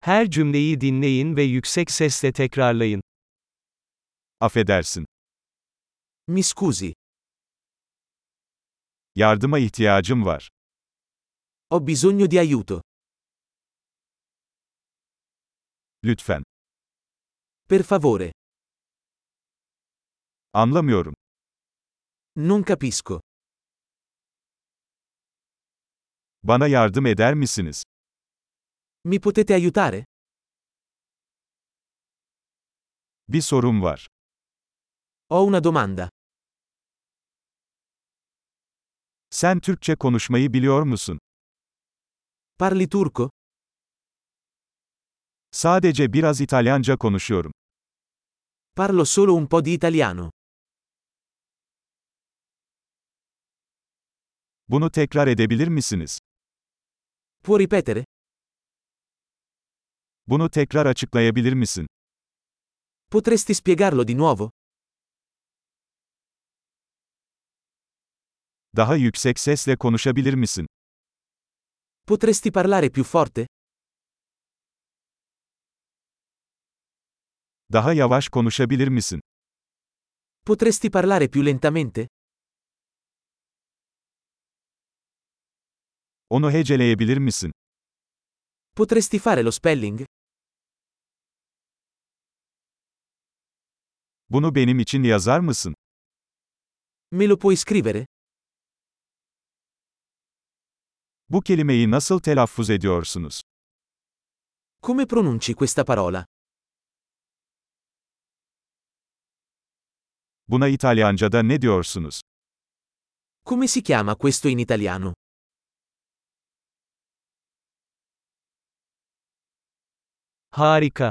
Her cümleyi dinleyin ve yüksek sesle tekrarlayın. Affedersin. Mi scusi, Yardıma ihtiyacım var. ho bisogno di aiuto. Lütfen. Per favore, Anlamıyorum. non capisco. Bana yardım eder misiniz? Mi potete aiutare? Bir sorum var. Ho una domanda. Sen Türkçe konuşmayı biliyor musun? Parli turco? Sadece biraz İtalyanca konuşuyorum. Parlo solo un po' di italiano. Bunu tekrar edebilir misiniz? Può ripetere? Bunu tekrar açıklayabilir misin? Potresti spiegarlo di nuovo? Daha yüksek sesle konuşabilir misin? Potresti parlare più forte? Daha yavaş konuşabilir misin? Potresti parlare più lentamente? Onu heceleyebilir misin? Potresti fare lo spelling? Bunu benim için yazar mısın? Me lo puoi scrivere? Bu kelimeyi nasıl telaffuz ediyorsunuz? Come pronunci questa parola? Buna İtalyanca'da ne diyorsunuz? Come si chiama questo in italiano? Harika.